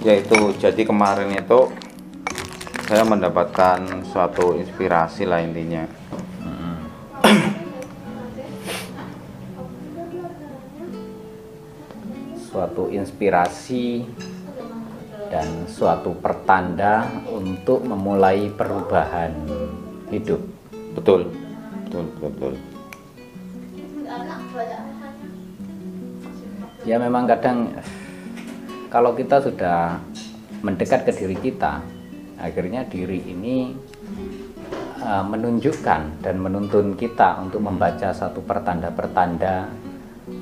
yaitu jadi kemarin itu saya mendapatkan suatu inspirasi lah intinya suatu inspirasi dan suatu pertanda untuk memulai perubahan hidup. betul betul betul, betul. Ya memang kadang kalau kita sudah mendekat ke diri kita, akhirnya diri ini uh, menunjukkan dan menuntun kita untuk membaca satu pertanda-pertanda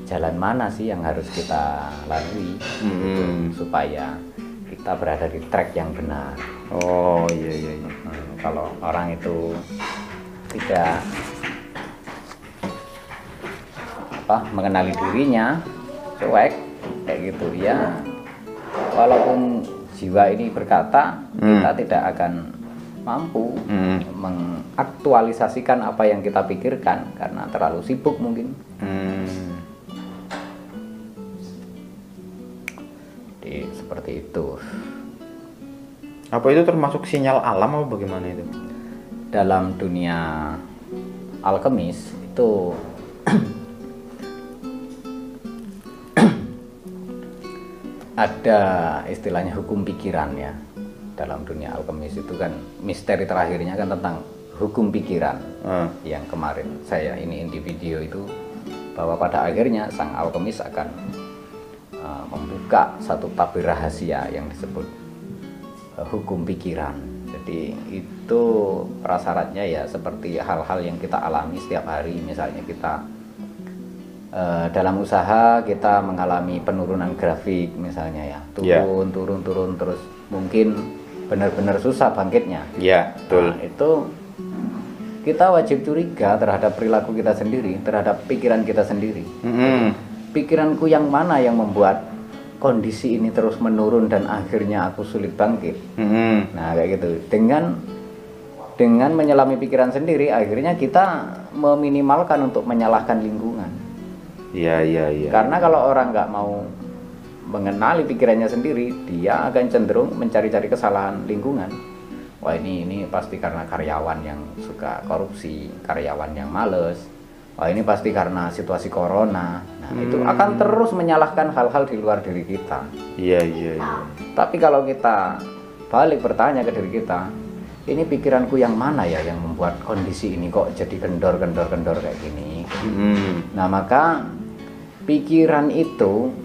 jalan mana sih yang harus kita lalui gitu, Hmm. supaya kita berada di track yang benar. oh iya iya, iya. Hmm, kalau orang itu tidak apa mengenali dirinya cuek kayak gitu ya walaupun jiwa ini berkata Hmm. kita tidak akan mampu Hmm. mengaktualisasikan apa yang kita pikirkan karena terlalu sibuk mungkin Hmm. Jadi, seperti itu apa itu termasuk sinyal alam apa bagaimana itu dalam dunia alkemis itu ada istilahnya hukum pikiran ya. Dalam dunia alkemis itu kan misteri terakhirnya kan tentang hukum pikiran. Ah, yang kemarin saya ini di video itu bahwa pada akhirnya sang alkemis akan uh, membuka satu tabir rahasia yang disebut uh, hukum pikiran. Jadi itu prasyaratnya ya seperti hal-hal yang kita alami setiap hari, misalnya kita uh, dalam usaha kita mengalami penurunan grafik misalnya ya, Ya. turun, turun, turun terus mungkin benar-benar susah bangkitnya. ya betul Nah, itu kita wajib curiga terhadap perilaku kita sendiri, terhadap pikiran kita sendiri. Mm-mm. Pikiranku yang mana yang membuat kondisi ini terus menurun dan akhirnya aku sulit bangkit. Mm-mm. Nah, kayak gitu. Dengan dengan menyelami pikiran sendiri, akhirnya kita meminimalkan untuk menyalahkan lingkungan. Iya iya iya Karena kalau orang nggak mau mengenali pikirannya sendiri, dia akan cenderung mencari-cari kesalahan lingkungan. Wah ini ini pasti karena karyawan yang suka korupsi, karyawan yang males. Wah ini pasti karena situasi corona. Nah itu Hmm. akan terus menyalahkan hal-hal di luar diri kita. iya iya iya Tapi kalau kita balik bertanya ke diri kita, ini pikiranku yang mana ya yang membuat kondisi ini kok jadi kendor-kendor-kendor kayak gini? Mm-mm. Nah, maka pikiran itu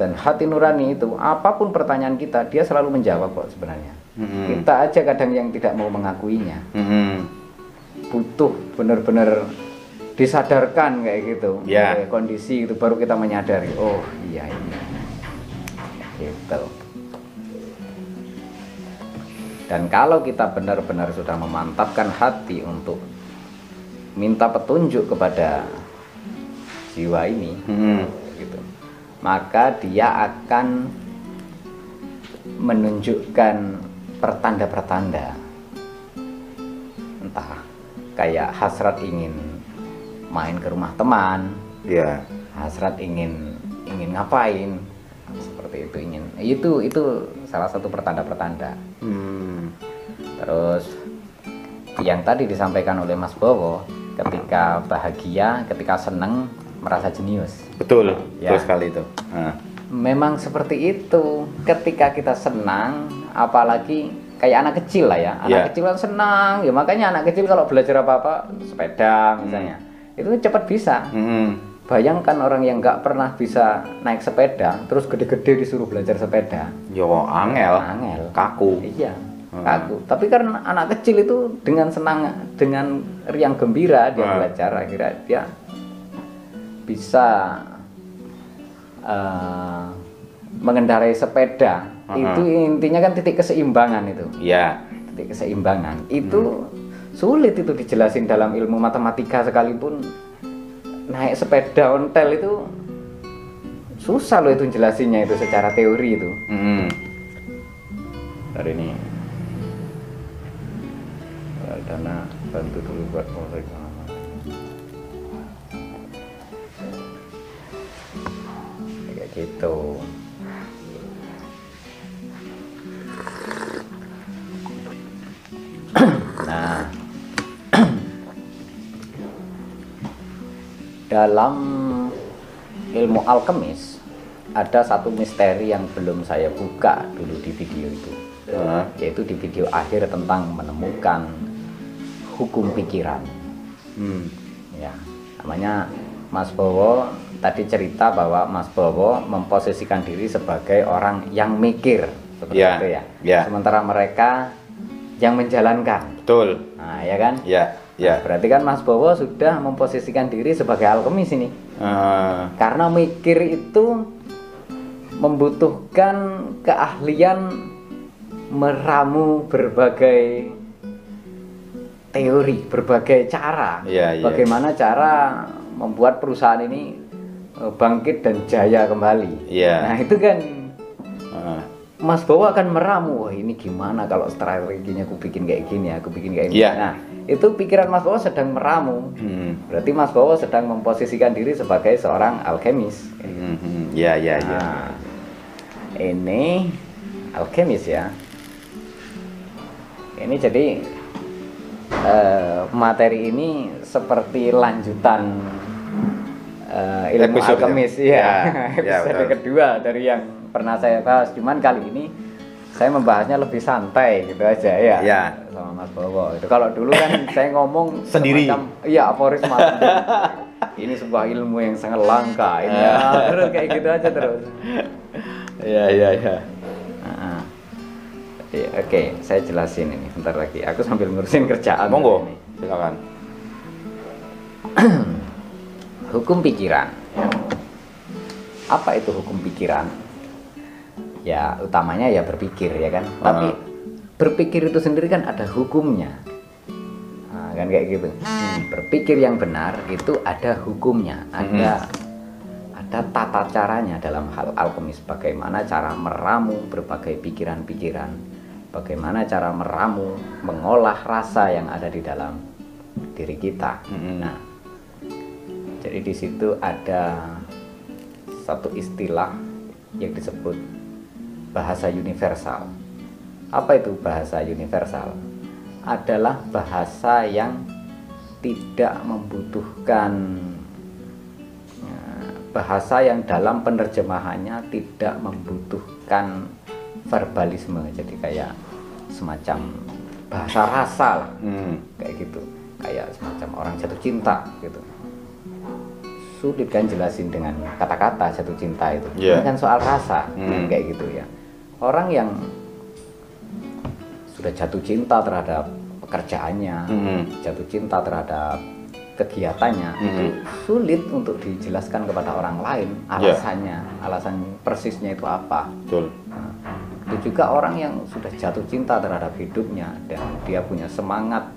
dan hati nurani itu, apa pun pertanyaan kita, dia selalu menjawab kok sebenarnya. Mm-mm. Kita aja kadang yang tidak mau mengakuinya. Mm-mm. Butuh benar-benar disadarkan kayak gitu. Kayak kondisi itu baru kita menyadari, oh iya ini. Gitu. Dan kalau kita benar-benar sudah memantapkan hati untuk minta petunjuk kepada jiwa ini, Mm-mm. gitu. Maka dia akan menunjukkan pertanda-pertanda. Entah kayak hasrat ingin main ke rumah teman, iya hasrat ingin ingin ngapain seperti itu ingin itu itu salah satu pertanda-pertanda Mm. terus yang tadi disampaikan oleh Mas Bowo ketika bahagia ketika seneng merasa jenius betul Ya. betul sekali itu Ah. memang seperti itu ketika kita senang apalagi kayak anak kecil lah ya anak Ya. kecil kan senang ya makanya anak kecil kalau belajar apa-apa sepeda misalnya itu cepat bisa Mm-mm. bayangkan orang yang nggak pernah bisa naik sepeda terus gede-gede disuruh belajar sepeda yo angel angel kaku iya Hmm. kaku tapi karena anak kecil itu dengan senang dengan riang gembira dia Hmm. belajar akhirnya dia bisa eh, mengendarai sepeda. Hmm. itu intinya kan titik keseimbangan itu. Iya. Titik keseimbangan. Itu sulit itu dijelasin dalam ilmu matematika sekalipun. Naik sepeda ontel itu susah loh itu jelasinnya itu secara teori itu. Mm-mm. hari ini. Dana bantu dulu buat polsek gitu nah dalam ilmu alkemis ada satu misteri yang belum saya buka dulu di video itu Hah? yaitu di video akhir tentang menemukan hukum pikiran Hmm. ya namanya Mas Bowo tadi cerita bahwa Mas Bowo memposisikan diri sebagai orang yang mikir seperti Ya, itu ya ya. sementara mereka yang menjalankan Betul. nah ya kan Ya, ya. berarti kan Mas Bowo sudah memposisikan diri sebagai alkemis ini Eh, karena mikir itu membutuhkan keahlian meramu berbagai teori, berbagai cara. Iya. Bagaimana cara membuat perusahaan ini eh, bangkit dan jaya kembali. Iya. Nah, itu kan eh, Mas Bowo akan meramu, wah ini gimana kalau strateginya aku bikin kayak gini, aku bikin kayak gini. Iya. Nah, itu pikiran Mas Bowo sedang meramu. hmm. Berarti Mas Bowo sedang memposisikan diri sebagai seorang alkemis. Hmm, hmm. Ya, ya, ya. Nah, ini alkemis ya. Ini jadi eh, materi ini seperti lanjutan eh, ilmu Episode alkemis ya. ya. Ya, ya, Episode betul. kedua dari yang pernah saya bahas. Cuman kali ini saya membahasnya lebih santai gitu aja ya. Ya. Sama Mas Bowo. Itu kalau dulu kan saya ngomong Sendiri. Iya, aforisma. ini sebuah ilmu yang sangat langka. Ini Ya. terus kayak gitu aja terus. Ya, ya, ya. Ah, Iya, Oke, saya jelasin ini bentar lagi. Aku sambil ngurusin kerjaan. Monggo, silakan. Hukum pikiran. Apa itu hukum pikiran? Ya, utamanya ya berpikir ya kan. Tapi Ah. berpikir itu sendiri kan ada hukumnya. Nah, kan kayak gitu. Berpikir yang benar itu ada hukumnya, ada ada tata caranya dalam hal alkemis bagaimana cara meramu berbagai pikiran-pikiran, bagaimana cara meramu mengolah rasa yang ada di dalam diri kita. Mm-mm. Nah, jadi di situ ada satu istilah yang disebut bahasa universal. Apa itu bahasa universal? Adalah bahasa yang tidak membutuhkan eh, bahasa yang dalam penerjemahannya tidak membutuhkan verbalisme. Jadi kayak semacam bahasa rasa lah Hmm. kayak gitu kayak semacam orang jatuh cinta gitu sulit kan jelasin dengan kata-kata jatuh cinta itu Iya. ini kan soal rasa Hmm. kayak gitu ya orang yang sudah jatuh cinta terhadap pekerjaannya Hmm. jatuh cinta terhadap kegiatannya Hmm. itu sulit untuk dijelaskan kepada orang lain Iya. alasannya alasan persisnya itu apa Betul. Nah, itu juga orang yang sudah jatuh cinta terhadap hidupnya dan dia punya semangat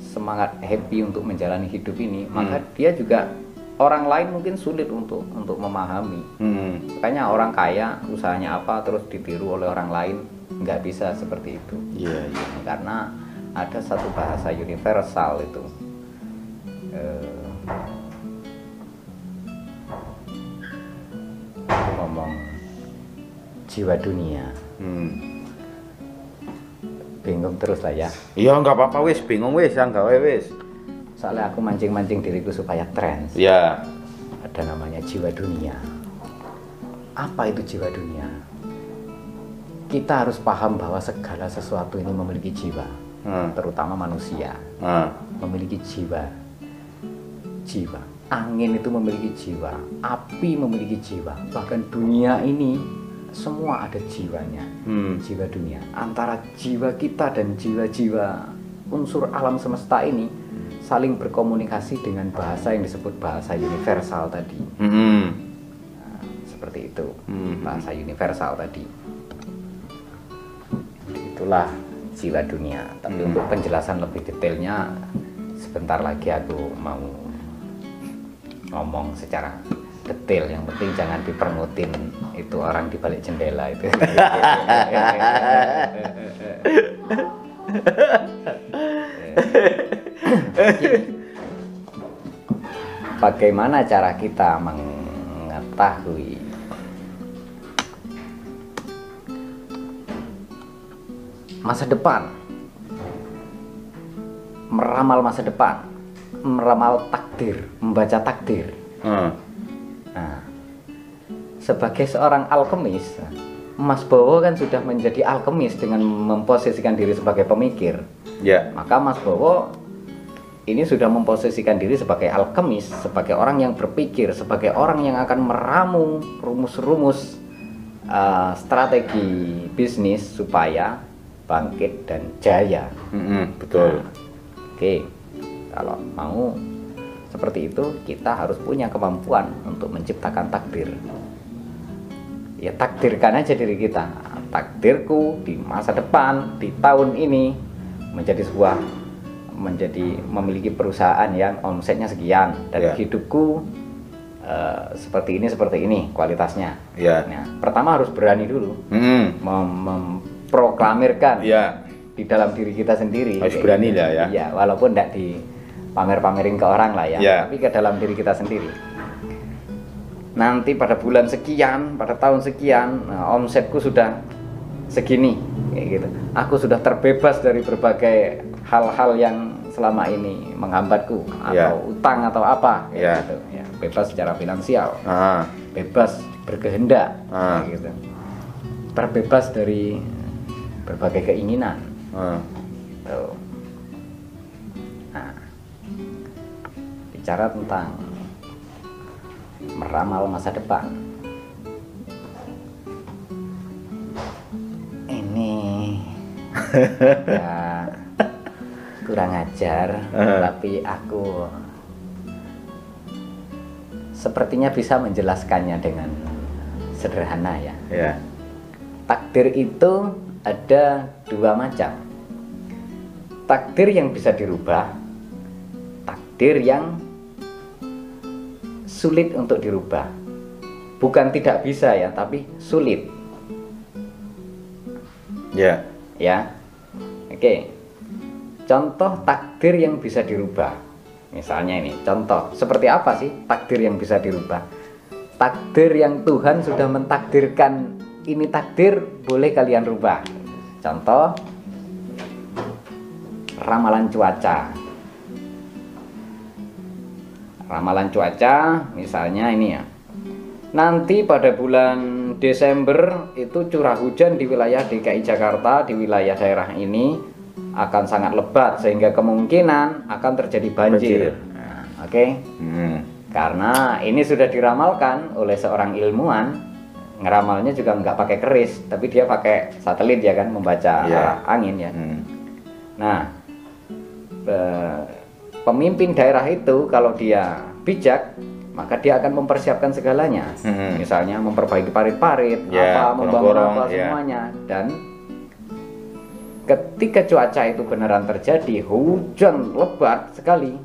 semangat happy untuk menjalani hidup ini, maka dia juga orang lain mungkin sulit untuk untuk memahami. Hmm. Makanya orang kaya usahanya apa terus ditiru oleh orang lain nggak bisa seperti itu. Iya, iya. Karena ada satu bahasa universal itu. Eh, aku ngomong jiwa dunia Hmm. bingung terus lah ya Iya, nggak apa-apa wis, bingung wis, ya nggak wis. Soalnya aku mancing-mancing diriku supaya trends Iya. ada namanya jiwa dunia. Apa itu jiwa dunia? Kita harus paham bahwa segala sesuatu ini memiliki jiwa Hmm. terutama manusia. Nah. memiliki jiwa. Jiwa. Angin itu memiliki jiwa. Api memiliki jiwa. Bahkan dunia ini semua ada jiwanya. Hmm. jiwa dunia. Antara jiwa kita dan jiwa-jiwa unsur alam semesta ini saling berkomunikasi dengan bahasa yang disebut bahasa universal tadi. Hmm. Nah, seperti itu. Hmm. bahasa universal tadi. Itulah jiwa dunia. Tapi Hmm. untuk penjelasan lebih detailnya sebentar lagi aku mau ngomong secara detail. Yang penting jangan dipermutin itu orang di balik jendela itu Bagaimana cara kita mengetahui masa depan? Meramal masa depan, meramal takdir, membaca takdir. Hmm. Nah, sebagai seorang alkemis, Mas Bowo kan sudah menjadi alkemis dengan memposisikan diri sebagai pemikir. Ya. Maka Mas Bowo ini sudah memposisikan diri sebagai alkemis, sebagai orang yang berpikir, sebagai orang yang akan meramu rumus-rumus uh, strategi bisnis supaya bangkit dan jaya. Mm-mm, betul. Oke, kalau mau seperti itu, kita harus punya kemampuan untuk menciptakan takdir. Ya takdirkan aja diri kita. Takdirku di masa depan, di tahun ini menjadi sebuah menjadi memiliki perusahaan yang omsetnya sekian dan Ya. hidupku eh, seperti ini seperti ini kualitasnya. Ya. Nah, pertama harus berani dulu Mm-mm. mem- memproklamirkan Ya. di dalam diri kita sendiri. Harus berani lah ya. Iya, walaupun tidak dipamer-pamerin ke orang lah ya, Ya. tapi ke dalam diri kita sendiri. Nanti pada bulan sekian, pada tahun sekian, nah, omsetku sudah segini, kayak gitu. Aku sudah terbebas dari berbagai hal-hal yang selama ini menghambatku, Ya. atau utang atau apa, kayak Ya. gitu. Ya, bebas secara finansial, Ah. bebas berkehendak, Ah. gitu. Terbebas dari berbagai keinginan. Ah. Tuh. Nah, bicara tentang meramal masa depan. Ini ya kurang ajar, tapi aku sepertinya bisa menjelaskannya dengan sederhana ya. Ya. Takdir itu ada dua macam. Takdir yang bisa dirubah, takdir yang sulit untuk dirubah. Bukan tidak bisa ya, tapi sulit Ya. ya. Oke. Contoh takdir yang bisa dirubah. Misalnya ini, contoh seperti apa sih takdir yang bisa dirubah? Takdir yang Tuhan sudah mentakdirkan ini takdir boleh kalian rubah. Contoh ramalan cuaca. Ramalan cuaca misalnya ini ya. Nanti pada bulan Desember itu curah hujan di wilayah DKI Jakarta di wilayah daerah ini akan sangat lebat sehingga kemungkinan akan terjadi banjir. Banjir. Nah, Oke, Hmm. karena ini sudah diramalkan oleh seorang ilmuwan, ngeramalnya juga nggak pakai keris, tapi dia pakai satelit ya kan membaca Iya. arah angin ya. Hmm. Nah, pe- pemimpin daerah itu kalau dia bijak, maka dia akan mempersiapkan segalanya. Hmm. Misalnya memperbaiki parit-parit, Ya, apa membangun apa ya. semuanya dan ketika cuaca itu beneran terjadi, hujan lebat sekali.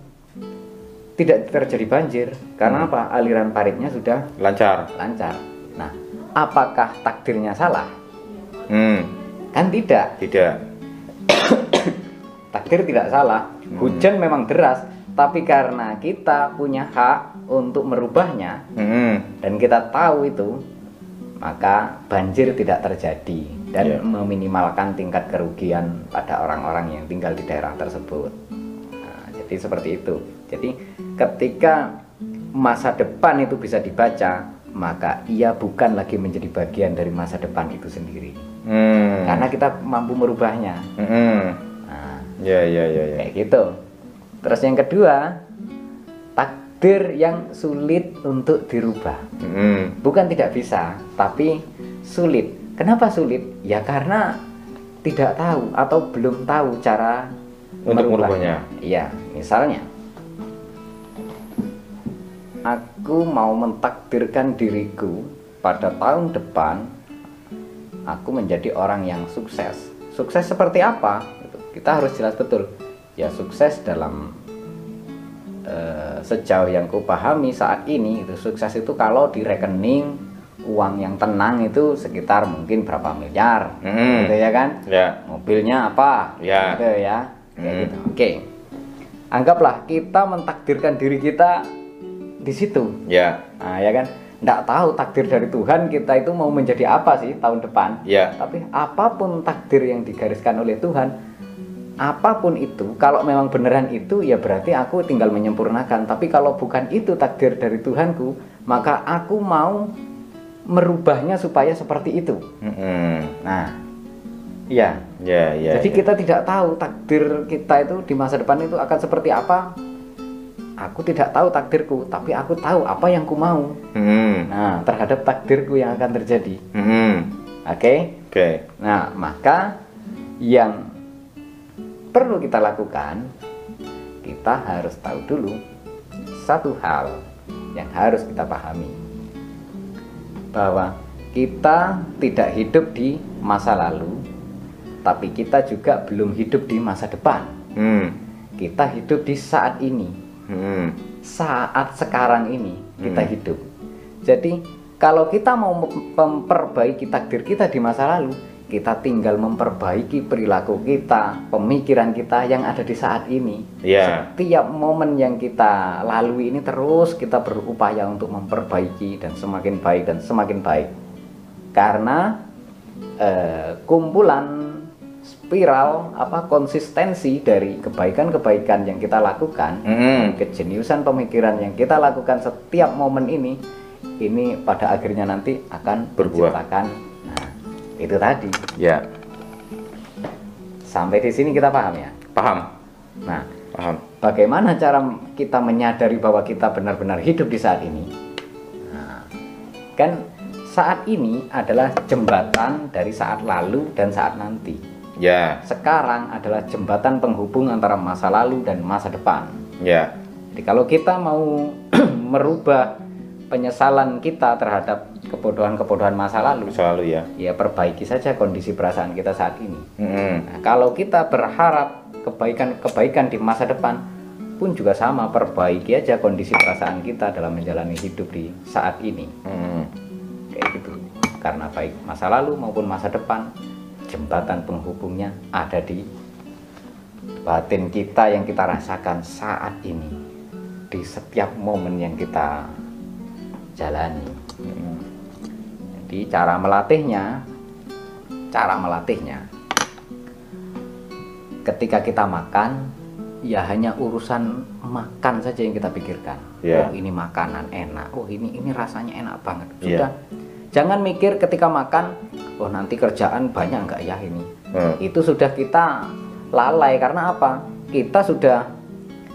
Tidak terjadi banjir karena Hmm. apa? Aliran paritnya sudah Lancar. lancar. Nah, apakah takdirnya salah? Hmm. Kan tidak. Tidak. takdir tidak salah hujan memang deras tapi karena kita punya hak untuk merubahnya Hmm. dan kita tahu itu maka banjir tidak terjadi dan Iya. meminimalkan tingkat kerugian pada orang-orang yang tinggal di daerah tersebut Nah, jadi seperti itu jadi ketika masa depan itu bisa dibaca maka ia bukan lagi menjadi bagian dari masa depan itu sendiri Hmm. karena kita mampu merubahnya Hmm. nah, Ya, ya, ya, ya. kayak gitu. Terus yang kedua, takdir yang sulit untuk dirubah. Hmm. Bukan tidak bisa, tapi sulit. Kenapa sulit? Ya karena tidak tahu atau belum tahu cara Untuk merubahnya. Iya, misalnya aku mau mentakdirkan diriku pada tahun depan aku menjadi orang yang sukses. Sukses seperti apa? Gitu. Kita harus jelas betul. Ya sukses dalam eh, sejauh yang ku pahami saat ini itu sukses itu kalau di rekening uang yang tenang itu sekitar mungkin berapa miliar, Hmm. gitu ya kan? Ya. Mobilnya apa? Ya. Gitu ya. Kayak Hmm. gitu. Oke. Anggaplah kita mentakdirkan diri kita di situ. Ya. Nah, ya kan? nggak tahu takdir dari Tuhan kita itu mau menjadi apa sih tahun depan. Ya. Tapi apa pun takdir yang digariskan oleh Tuhan, apa pun itu, kalau memang beneran itu ya berarti aku tinggal menyempurnakan. Tapi kalau bukan itu takdir dari Tuhanku, maka aku mau merubahnya supaya seperti itu. Mm-mm. Nah, iya. Ya, ya. Jadi ya. kita tidak tahu takdir kita itu di masa depan itu akan seperti apa. Aku tidak tahu takdirku, tapi aku tahu apa yang ku mau. Mm-mm. Nah, terhadap takdirku yang akan terjadi. Mm-mm. Oke? Oke. Nah, maka yang perlu kita lakukan, kita harus tahu dulu satu hal yang harus kita pahami. Bahwa kita tidak hidup di masa lalu, tapi kita juga belum hidup di masa depan. Mm. Kita hidup di saat ini, Mm-mm. saat sekarang ini kita Hmm. hidup. Jadi kalau kita mau mem- memperbaiki takdir kita di masa lalu, kita tinggal memperbaiki perilaku kita, pemikiran kita yang ada di saat ini. Ya. Setiap momen yang kita lalui ini terus kita berupaya untuk memperbaiki dan semakin baik dan semakin baik. Karena eh, kumpulan spiral apa konsistensi dari kebaikan-kebaikan yang kita lakukan Mm-mm. kejeniusan pemikiran yang kita lakukan setiap momen ini ini pada akhirnya nanti akan Berbuah. menciptakan itu tadi Ya. sampai di sini kita paham ya Paham. nah Paham. bagaimana cara kita menyadari bahwa kita benar-benar hidup di saat ini nah, kan saat ini adalah jembatan dari saat lalu dan saat nanti Ya. sekarang adalah jembatan penghubung antara masa lalu dan masa depan Ya. Jadi kalau kita mau merubah penyesalan kita terhadap kebodohan-kebodohan masa lalu, Selalu ya. ya perbaiki saja kondisi perasaan kita saat ini. Mm-mm. Nah, kalau kita berharap kebaikan-kebaikan di masa depan pun juga sama, perbaiki aja kondisi perasaan kita dalam menjalani hidup di saat ini. Mm-mm. Kayak gitu. Karena baik masa lalu maupun masa depan, jembatan penghubungnya ada di batin kita yang kita rasakan saat ini di setiap momen yang kita jalani. Jadi cara melatihnya, cara melatihnya, ketika kita makan, ya hanya urusan makan saja yang kita pikirkan. Iya. Oh ini makanan enak, oh ini ini rasanya enak banget. Iya. Sudah, jangan mikir ketika makan, oh nanti kerjaan banyak nggak ya ini. Mm. Itu sudah kita lalai karena apa? Kita sudah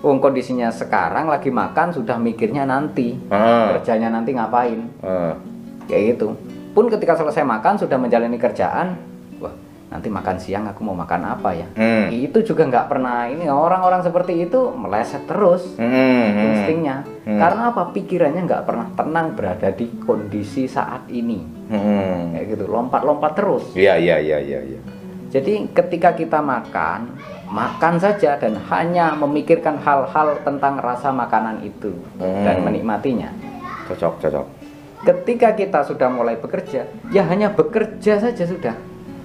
Wong kondisinya sekarang lagi makan sudah mikirnya nanti Ah. kerjanya nanti ngapain Ah. kayak gitu pun ketika selesai makan sudah menjalani kerjaan wah nanti makan siang aku mau makan apa ya Mm. itu juga nggak pernah ini orang-orang seperti itu meleset terus Mm-mm. instingnya Hmm. karena apa pikirannya nggak pernah tenang berada di kondisi saat ini Mm-mm. kayak gitu lompat-lompat terus Iya, iya, iya, iya, iya. jadi ketika kita makan makan saja dan hanya memikirkan hal-hal tentang rasa makanan itu dan Hmm. menikmatinya Cocok, cocok. ketika kita sudah mulai bekerja ya hanya bekerja saja sudah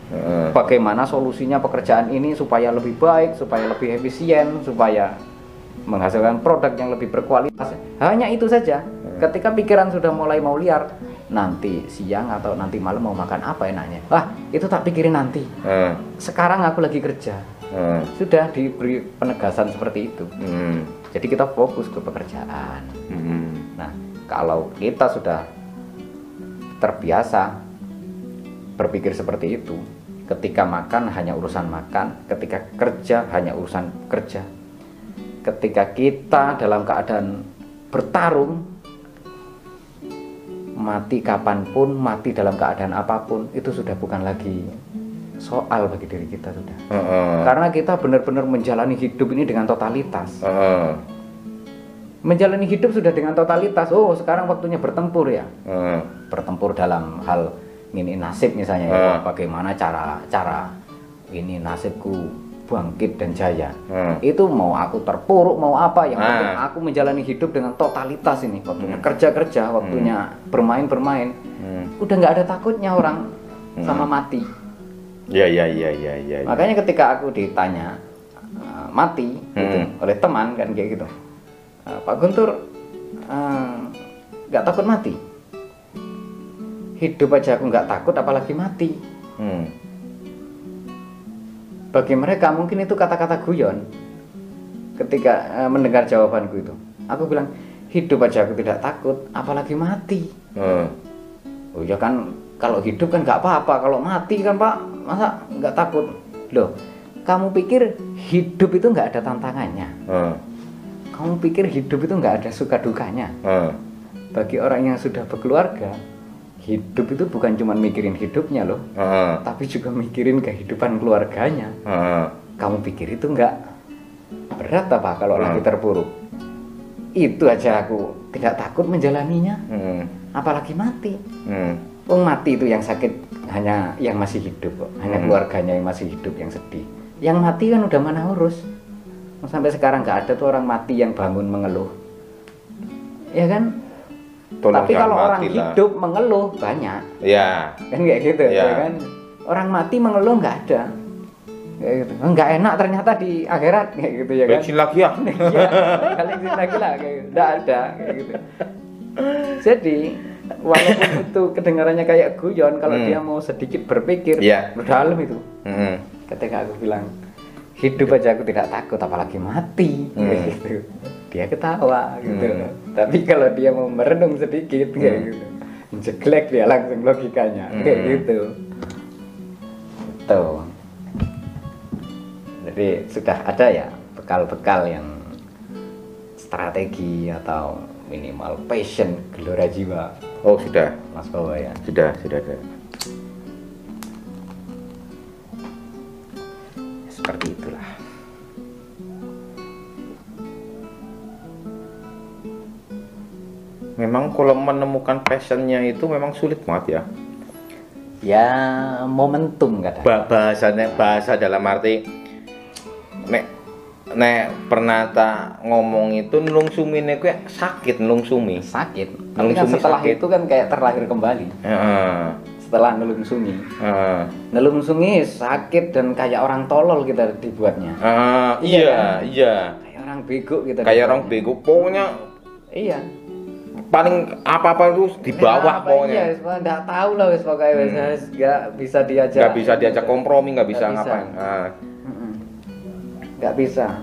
Heeh. bagaimana solusinya pekerjaan ini supaya lebih baik, supaya lebih efisien, supaya menghasilkan produk yang lebih berkualitas. Hanya itu saja. Ketika pikiran sudah mulai mau liar, nanti siang atau nanti malam mau makan apa enaknya? Wah, itu tak pikirin nanti. Heeh. Sekarang aku lagi kerja. Heeh. Sudah diberi penegasan seperti itu. Mm. Jadi kita fokus ke pekerjaan. Mm. Nah, kalau kita sudah terbiasa berpikir seperti itu, ketika makan hanya urusan makan, ketika kerja hanya urusan kerja, ketika kita dalam keadaan bertarung, mati kapan pun, mati dalam keadaan apa pun, itu sudah bukan lagi soal bagi diri kita sudah. Heeh. Karena kita benar-benar menjalani hidup ini dengan totalitas Heeh. menjalani hidup sudah dengan totalitas. Oh, sekarang waktunya bertempur ya. Heeh. Bertempur dalam hal ini nasib misalnya ya. Ah. Wah, Bagaimana cara cara ini nasibku bangkit dan jaya. Hmm. Itu mau aku terpuruk mau apa yang penting aku menjalani hidup dengan totalitas ini. Waktunya kerja-kerja, waktunya bermain-bermain. Hmm. Udah nggak ada takutnya orang sama mati. Ya, ya, ya, ya, ya. ya. Makanya ketika aku ditanya uh, mati gitu, Hmm. oleh teman kan kayak gitu, "Uh, Pak Guntur uh, nggak takut mati? hidup aja aku nggak takut apalagi mati Hmm. bagi mereka mungkin itu kata-kata guyon ketika eh, mendengar jawabanku itu aku bilang hidup aja aku tidak takut apalagi mati Hmm. oh ya kan kalau hidup kan nggak apa-apa kalau mati kan pak masa nggak takut loh kamu pikir hidup itu nggak ada tantangannya Hmm. kamu pikir hidup itu nggak ada suka dukanya Hmm. bagi orang yang sudah berkeluarga hidup itu bukan cuma mikirin hidupnya loh Hmm. tapi juga mikirin kehidupan keluarganya Hmm. kamu pikir itu nggak berat apa kalau Hmm. lagi terpuruk itu aja aku tidak takut menjalaninya Hmm. apalagi mati Hmm. Wong mati itu yang sakit hanya yang masih hidup kok hanya Hmm. keluarganya yang masih hidup yang sedih yang mati kan udah mana urus sampai sekarang nggak ada tuh orang mati yang bangun mengeluh ya kan Tolong tapi kalau orang lah. hidup mengeluh banyak Ya. kan kayak gitu Iya. ya kan orang mati mengeluh nggak ada kayak gitu nggak enak ternyata di akhirat kayak gitu ya kan Bensin lagi ya. Iya, kalian sini lagi lah kayak gitu. nggak ada kayak gitu jadi walaupun itu kedengarannya kayak guyon kalau Hmm. dia mau sedikit berpikir Iya. dalam itu Hmm. ketika aku bilang hidup aja aku tidak takut apalagi mati Hmm. kayak gitu dia ketawa gitu Hmm. tapi kalau dia mau merenung sedikit kayak Hmm. gitu jeglek dia langsung logikanya kayak Hmm. gitu tuh jadi sudah ada ya bekal-bekal yang strategi atau minimal passion gelora jiwa Oh sudah, mas bawa ya sudah, sudah ada. seperti itulah Memang kalau menemukan passionnya itu memang sulit banget ya. ya momentum Ba bahasanya bahasa dalam arti nek pernah tak ngomong itu nlungsumine kuwi sakit nlungsumi. sakit tapi kan setelah sakit. itu kan kayak terlahir kembali Heeh. setelah nelungsumi Heeh. nelungsumi sakit dan kayak orang tolol kita dibuatnya Ah, Iya iya, kan? iya. kayak orang bego kita Kayak orang bego pokoknya iya paling apa-apa itu di bawah Ya, apa, pokoknya. iya tahu lah wis pokoknya wis Hmm. nggak bisa diajak nggak bisa diajak kompromi, nggak bisa bisa. ngapain. Ah. Nggak bisa.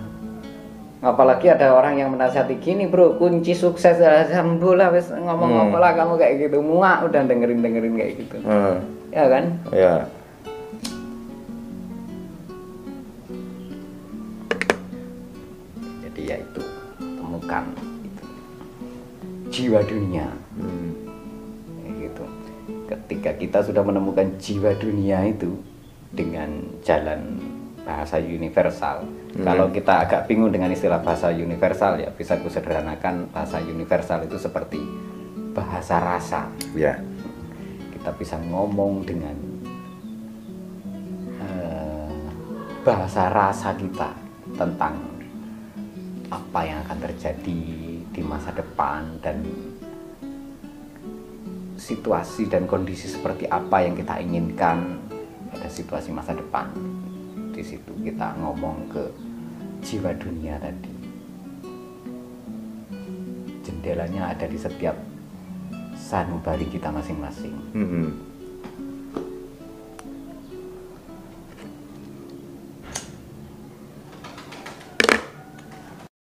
Apalagi ada orang yang menasihati gini bro kunci sukses adalah lah wis ngomong Hmm. apa lah kamu kayak gitu. Muak udah dengerin dengerin kayak gitu. Ah, ya kan? Ya. jadi ya itu temukan itu. Jiwa dunia. Hmm. Kayak gitu. Ketika kita sudah menemukan jiwa dunia itu dengan jalan bahasa universal Hmm. kalau kita agak bingung dengan istilah bahasa universal ya bisa kusederhanakan bahasa universal itu seperti bahasa rasa Ya. kita bisa ngomong dengan eh, bahasa rasa kita tentang apa yang akan terjadi di masa depan dan situasi dan kondisi seperti apa yang kita inginkan pada situasi masa depan di situ. Kita ngomong ke jiwa dunia tadi. Jendelanya ada di setiap sanubari kita masing-masing. Hmm.